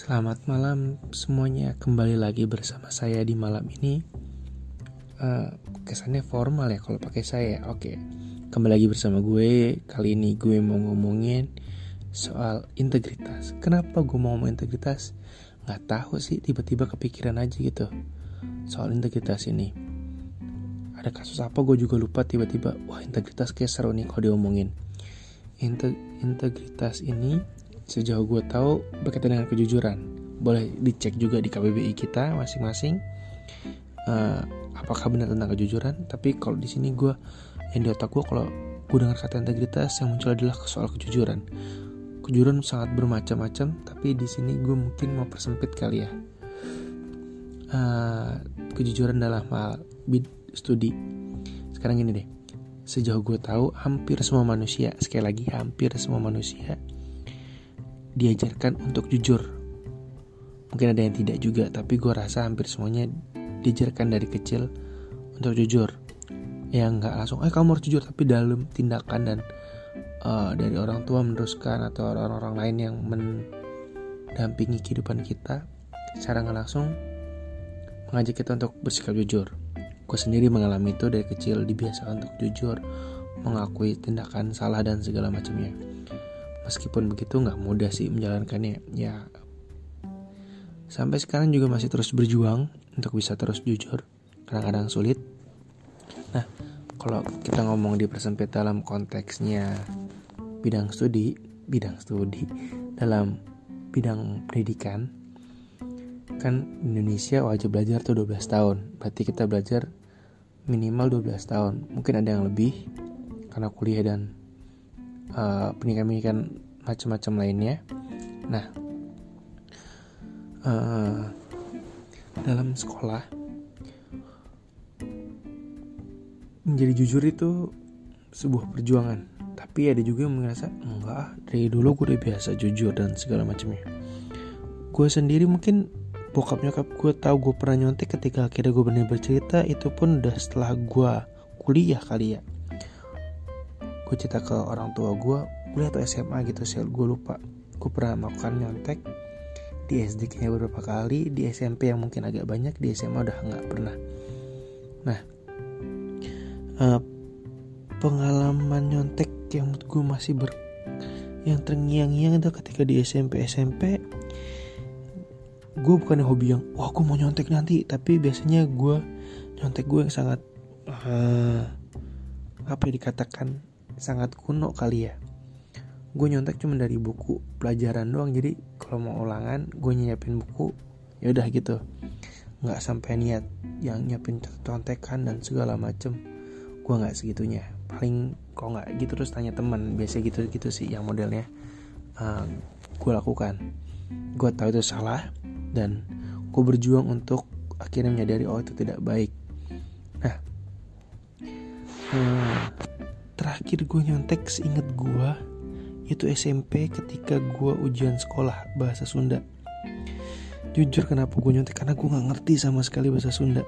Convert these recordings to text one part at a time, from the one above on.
Selamat malam semuanya. Kembali lagi bersama saya di malam ini. Uh, Kesannya formal ya kalau pakai saya. Oke kembali lagi bersama gue. Kali ini gue mau ngomongin soal integritas. Kenapa gue mau ngomong integritas? Gak tahu sih tiba-tiba kepikiran aja gitu Soal integritas ini. Ada kasus apa? Gue juga lupa tiba-tiba. Wah integritas kayak seru nih kalau diomongin. Integritas ini Sejauh gue tahu berkaitan dengan kejujuran. Boleh dicek juga di KBBI kita masing-masing. Uh, apakah benar tentang kejujuran? Tapi kalau di sini gue yang di otak gue kalau gue dengar kata integritas yang muncul adalah soal kejujuran. Kejujuran sangat bermacam-macam, tapi di sini gue mungkin mau persempit kali ya. Uh, kejujuran dalam hal bid studi. Sekarang gini deh, sejauh gue tahu hampir semua manusia, sekali lagi hampir semua manusia diajarkan untuk jujur. Mungkin ada yang tidak juga, tapi gue rasa hampir semuanya diajarkan dari kecil untuk jujur. Yang nggak langsung, eh kamu harus jujur, tapi dalam tindakan dan uh, dari orang tua meneruskan atau orang-orang lain yang mendampingi kehidupan kita, secara nggak langsung mengajak kita untuk bersikap jujur. Gue sendiri mengalami itu dari kecil dibiasakan untuk jujur, mengakui tindakan salah dan segala macamnya meskipun begitu nggak mudah sih menjalankannya. Ya sampai sekarang juga masih terus berjuang untuk bisa terus jujur. Kadang-kadang sulit. Nah kalau kita ngomong di persempit dalam konteksnya bidang studi bidang studi dalam bidang pendidikan kan Indonesia wajib belajar tuh 12 tahun. Berarti kita belajar minimal 12 tahun. Mungkin ada yang lebih karena kuliah dan uh, pendidikan-pendidikan macam-macam lainnya. Nah, uh, dalam sekolah menjadi jujur itu sebuah perjuangan. Tapi ada juga yang merasa enggak, dari dulu gue udah biasa jujur dan segala macamnya. Gue sendiri mungkin bokap nyokap gue tahu gue pernah nyontek ketika akhirnya gue benar bercerita itu pun udah setelah gue kuliah kali ya gue cerita ke orang tua gue kuliah atau SMA gitu sih gue lupa. Gue pernah melakukan nyontek di SD kayaknya beberapa kali di SMP yang mungkin agak banyak di SMA udah nggak pernah. Nah uh, pengalaman nyontek yang gue masih ber yang terngiang-ngiang itu ketika di SMP SMP gue bukan hobi yang wah gue mau nyontek nanti tapi biasanya gue nyontek gue yang sangat uh, apa ya dikatakan sangat kuno kali ya. Gue nyontek cuma dari buku pelajaran doang jadi kalau mau ulangan gue nyiapin buku ya udah gitu. Nggak sampai niat yang nyiapin contekan dan segala macem. Gue nggak segitunya. Paling kalau nggak gitu terus tanya teman biasa gitu gitu sih yang modelnya uh, gue lakukan. Gue tahu itu salah dan gue berjuang untuk akhirnya menyadari oh itu tidak baik. Nah uh, terakhir gue nyontek seinget gue itu SMP ketika gue ujian sekolah bahasa Sunda. Jujur kenapa gue nyontek? Karena gue nggak ngerti sama sekali bahasa Sunda.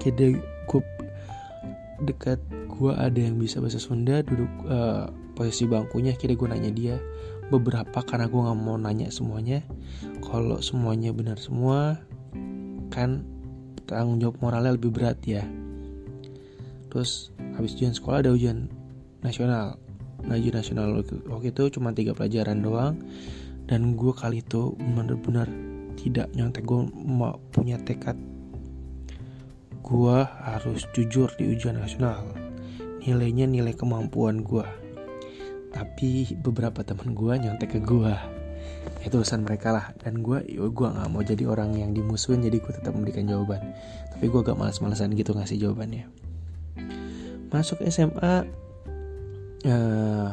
Kayak gue dekat gue ada yang bisa bahasa Sunda duduk uh, posisi bangkunya kira gue nanya dia beberapa karena gue nggak mau nanya semuanya. Kalau semuanya benar semua kan tanggung jawab moralnya lebih berat ya. Terus habis ujian sekolah ada ujian nasional ngaji nasional waktu itu cuma tiga pelajaran doang. Dan gue kali itu benar-benar tidak nyontek gue mau punya tekad. Gue harus jujur di ujian nasional. Nilainya nilai kemampuan gue tapi beberapa teman gue nyontek ke gue itu urusan mereka lah. Dan gue gue nggak mau jadi orang yang dimusuhin jadi gue tetap memberikan jawaban. Tapi gue gak malas-malasan gitu ngasih jawabannya. Masuk SMA uh, eh,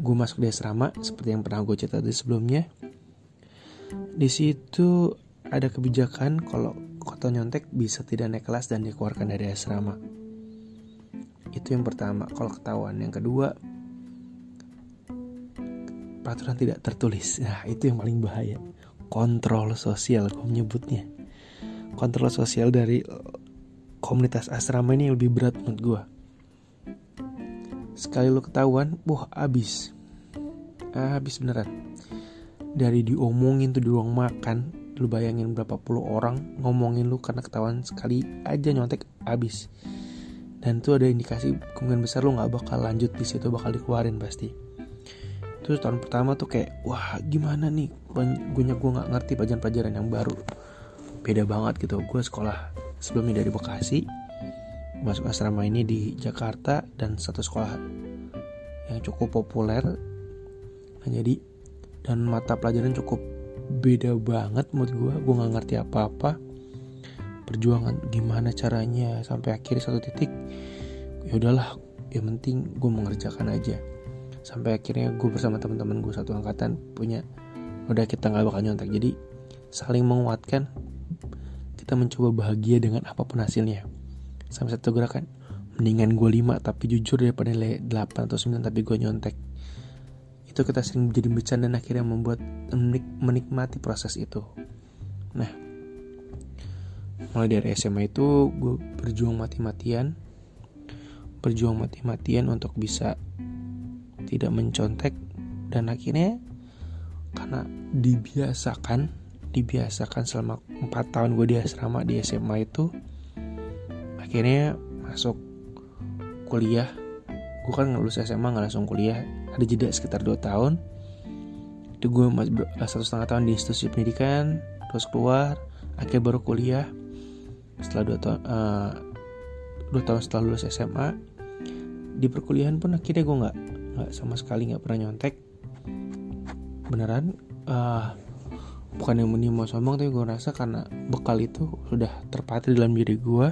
gue masuk di asrama seperti yang pernah gue cerita di sebelumnya. Di situ ada kebijakan kalau kota nyontek bisa tidak naik kelas dan dikeluarkan dari asrama. Itu yang pertama. Kalau ketahuan yang kedua peraturan tidak tertulis. Nah itu yang paling bahaya. Kontrol sosial gue menyebutnya. Kontrol sosial dari komunitas asrama ini lebih berat menurut gue sekali lo ketahuan wah abis abis beneran. Dari diomongin tuh di ruang makan lu bayangin berapa puluh orang ngomongin lu karena ketahuan sekali aja nyontek abis dan tuh ada indikasi kemungkinan besar lu nggak bakal lanjut di situ bakal dikeluarin pasti. Terus tahun pertama tuh kayak wah gimana nih? Gue gue nggak ngerti pelajaran-pelajaran yang baru. Beda banget gitu. Gue sekolah sebelumnya dari Bekasi masuk asrama ini di Jakarta dan satu sekolah yang cukup populer. Nah, jadi dan mata pelajaran cukup beda banget mood gue gue nggak ngerti apa-apa. Perjuangan gimana caranya sampai akhirnya satu titik? Ya udahlah yang penting gue mengerjakan aja. Sampai akhirnya gue bersama teman-teman gue satu angkatan punya udah kita nggak bakal nyontek. Jadi saling menguatkan kita mencoba bahagia dengan apa pun hasilnya sampai satu gerakan. Mendingan gue 5 tapi jujur daripada nilai 8 atau 9 tapi gue nyontek. Itu kita sering menjadi bercanda dan akhirnya membuat menikmati proses itu. Nah mulai dari SMA itu gue berjuang mati-matian. Berjuang mati-matian untuk bisa tidak mencontek. Dan akhirnya karena dibiasakan dibiasakan selama 4 tahun gue di asrama di SMA itu akhirnya masuk kuliah. Gue kan lulus SMA nggak langsung kuliah. Ada jeda sekitar 2 tahun. Itu gue eh, satu setengah tahun di institusi pendidikan terus keluar akhirnya baru kuliah. Setelah dua tahun uh, dua tahun setelah lulus SMA di perkuliahan pun akhirnya gue nggak nggak sama sekali nggak pernah nyontek. Beneran uh, bukan yang mau sombong tapi gue rasa karena bekal itu sudah terpatri dalam diri gue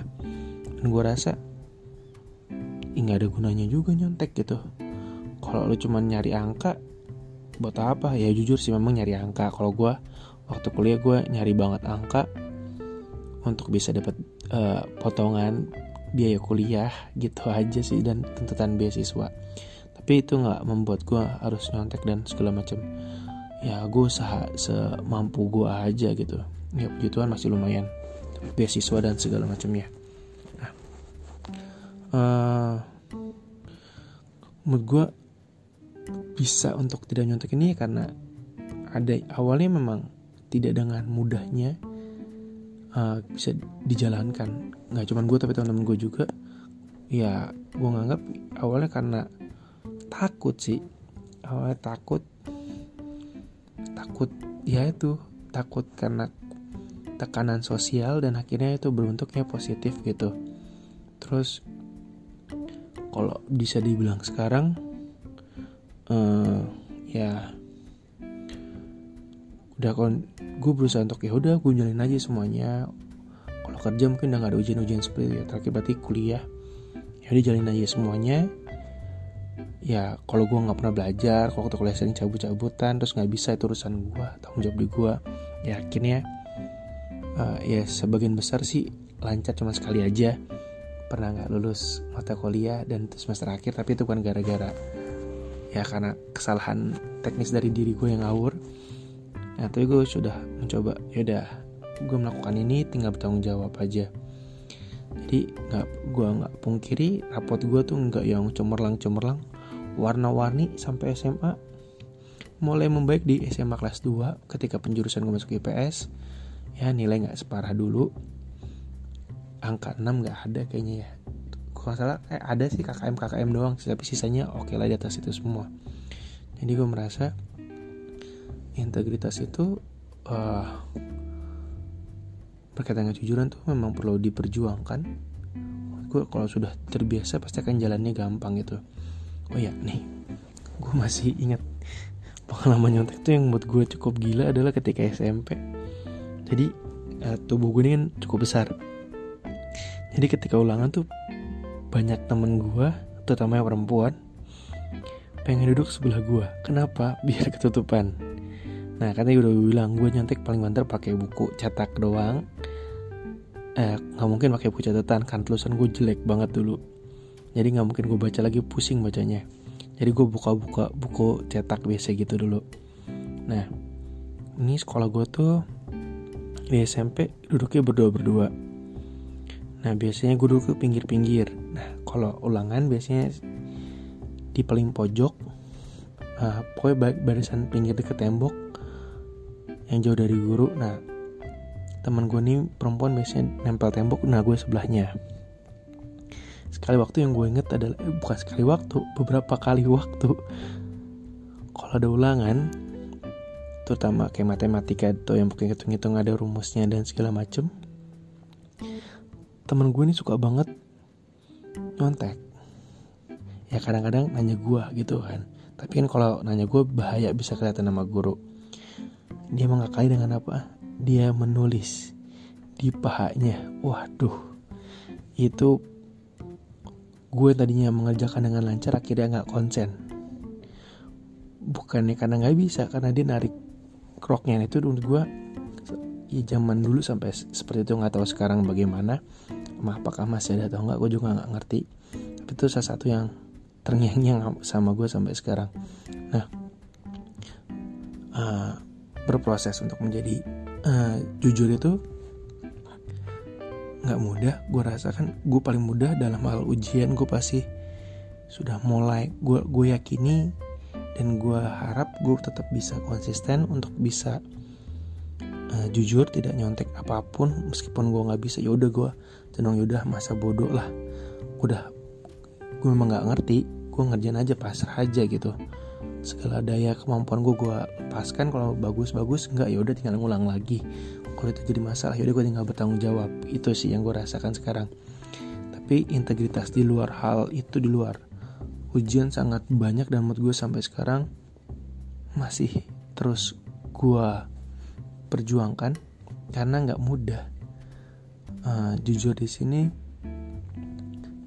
dan gue rasa nggak ada gunanya juga nyontek gitu. Kalau lu cuman nyari angka buat apa? Ya jujur sih memang nyari angka. Kalau gue waktu kuliah gue nyari banget angka untuk bisa dapat uh, potongan biaya kuliah gitu aja sih dan tuntutan beasiswa. Tapi itu nggak membuat gue harus nyontek dan segala macam ya gue usaha semampu gue aja gitu. Ya puji masih lumayan beasiswa dan segala macamnya uh, menurut gue bisa untuk tidak nyontek ini karena ada awalnya memang tidak dengan mudahnya uh, bisa dijalankan. Nggak cuma gue tapi teman-teman gue juga. Ya gue nganggap awalnya karena takut sih. Awalnya takut takut ya itu takut karena tekanan sosial dan akhirnya itu berbentuknya positif gitu. Terus kalau bisa dibilang sekarang uh, ya udah kon gue berusaha untuk ya udah gue jalanin aja semuanya. Kalau kerja mungkin udah gak ada ujian-ujian seperti itu ya terakhir berarti kuliah. Ya udah jalanin aja semuanya. Ya kalau gue nggak pernah belajar kalau waktu kuliah sering cabut-cabutan terus nggak bisa itu urusan gue tanggung jawab di gue ya akhirnya uh, ya sebagian besar sih lancar cuma sekali aja pernah nggak lulus mata kuliah dan semester akhir tapi itu bukan gara-gara ya karena kesalahan teknis dari diri gue yang ngawur. Ya tapi gue sudah mencoba ya udah gue melakukan ini tinggal bertanggung jawab aja. Jadi nggak gue nggak pungkiri rapot gue tuh nggak yang cemerlang cemerlang warna-warni sampai SMA mulai membaik di SMA kelas 2 ketika penjurusan gue masuk IPS ya nilai nggak separah dulu angka 6 nggak ada kayaknya ya. Kalau salah eh, ada sih KKM KKM doang tapi sisanya oke okay lah di atas itu semua. Jadi gue merasa integritas itu uh, berkaitan dengan kejujuran tuh memang perlu diperjuangkan. Gue kalau sudah terbiasa pasti akan jalannya gampang gitu. Oh ya nih gue masih ingat pengalaman nyontek tuh yang buat gue cukup gila adalah ketika SMP jadi uh, tubuh gue ini kan cukup besar jadi ketika ulangan tuh banyak temen gue terutama yang perempuan pengen duduk sebelah gue kenapa? Biar ketutupan. Nah katanya udah bilang gue nyontek paling banter pakai buku cetak doang. Eh nggak mungkin pakai buku catatan kan tulisan gue jelek banget dulu. Jadi nggak mungkin gue baca lagi pusing bacanya. Jadi gue buka-buka buku cetak biasa gitu dulu. Nah ini sekolah gue tuh di SMP duduknya berdua-berdua Nah biasanya gue duduk ke pinggir-pinggir. Nah kalau ulangan biasanya di paling pojok uh, Pokoknya barisan pinggir deket tembok yang jauh dari guru. Nah teman gue nih perempuan biasanya nempel tembok nah gue sebelahnya. Sekali waktu yang gue inget adalah eh, bukan sekali waktu beberapa kali waktu. Kalau ada ulangan terutama kayak matematika atau yang pakai hitung-hitung ada rumusnya dan segala macem temen gue ini suka banget nyontek. Ya kadang-kadang nanya gue gitu kan. Tapi kan kalau nanya gue bahaya bisa kelihatan nama guru. Dia mengakali dengan apa? Dia menulis di pahanya. Waduh. Itu gue tadinya mengerjakan dengan lancar akhirnya nggak konsen. Bukannya karena nggak bisa karena dia narik kroknya. Itu menurut gue ya zaman dulu sampai seperti itu nggak tahu sekarang bagaimana apakah masih ada atau nggak gue juga nggak ngerti. Tapi itu salah satu yang terngiang-ngiang sama gue sampai sekarang. Nah uh, berproses untuk menjadi uh, jujur itu nggak mudah. Gue rasakan gue paling mudah dalam hal ujian gue pasti sudah mulai gue gue yakini dan gue harap gue tetap bisa konsisten untuk bisa jujur tidak nyontek apa pun meskipun gue nggak bisa ya udah gue cenderung yaudah masa bodoh lah. Udah gue memang nggak ngerti gue ngerjain aja pasrah aja gitu. Segala daya kemampuan gue gue lepaskan kalau bagus bagus nggak ya udah tinggal ngulang lagi. Kalau itu jadi masalah yaudah gue tinggal bertanggung jawab. Itu sih yang gue rasakan sekarang. Tapi integritas di luar hal itu di luar ujian sangat banyak dan menurut gue sampai sekarang masih terus gue perjuangkan karena nggak mudah. Uh, jujur di sini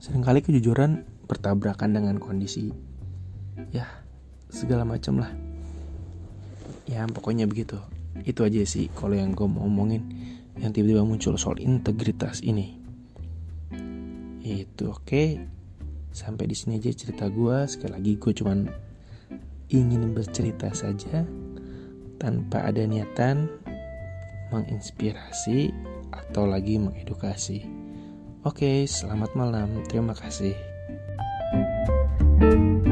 sering kali kejujuran bertabrakan dengan kondisi ya segala macam lah. Ya pokoknya begitu. Itu aja sih kalau yang gue mau ngomongin yang tiba-tiba muncul soal integritas ini. Itu oke. Okay. sampai di sini aja cerita gue sekali lagi gue cuman ingin bercerita saja tanpa ada niatan menginspirasi atau lagi mengedukasi. Oke, selamat malam. Terima kasih. thank you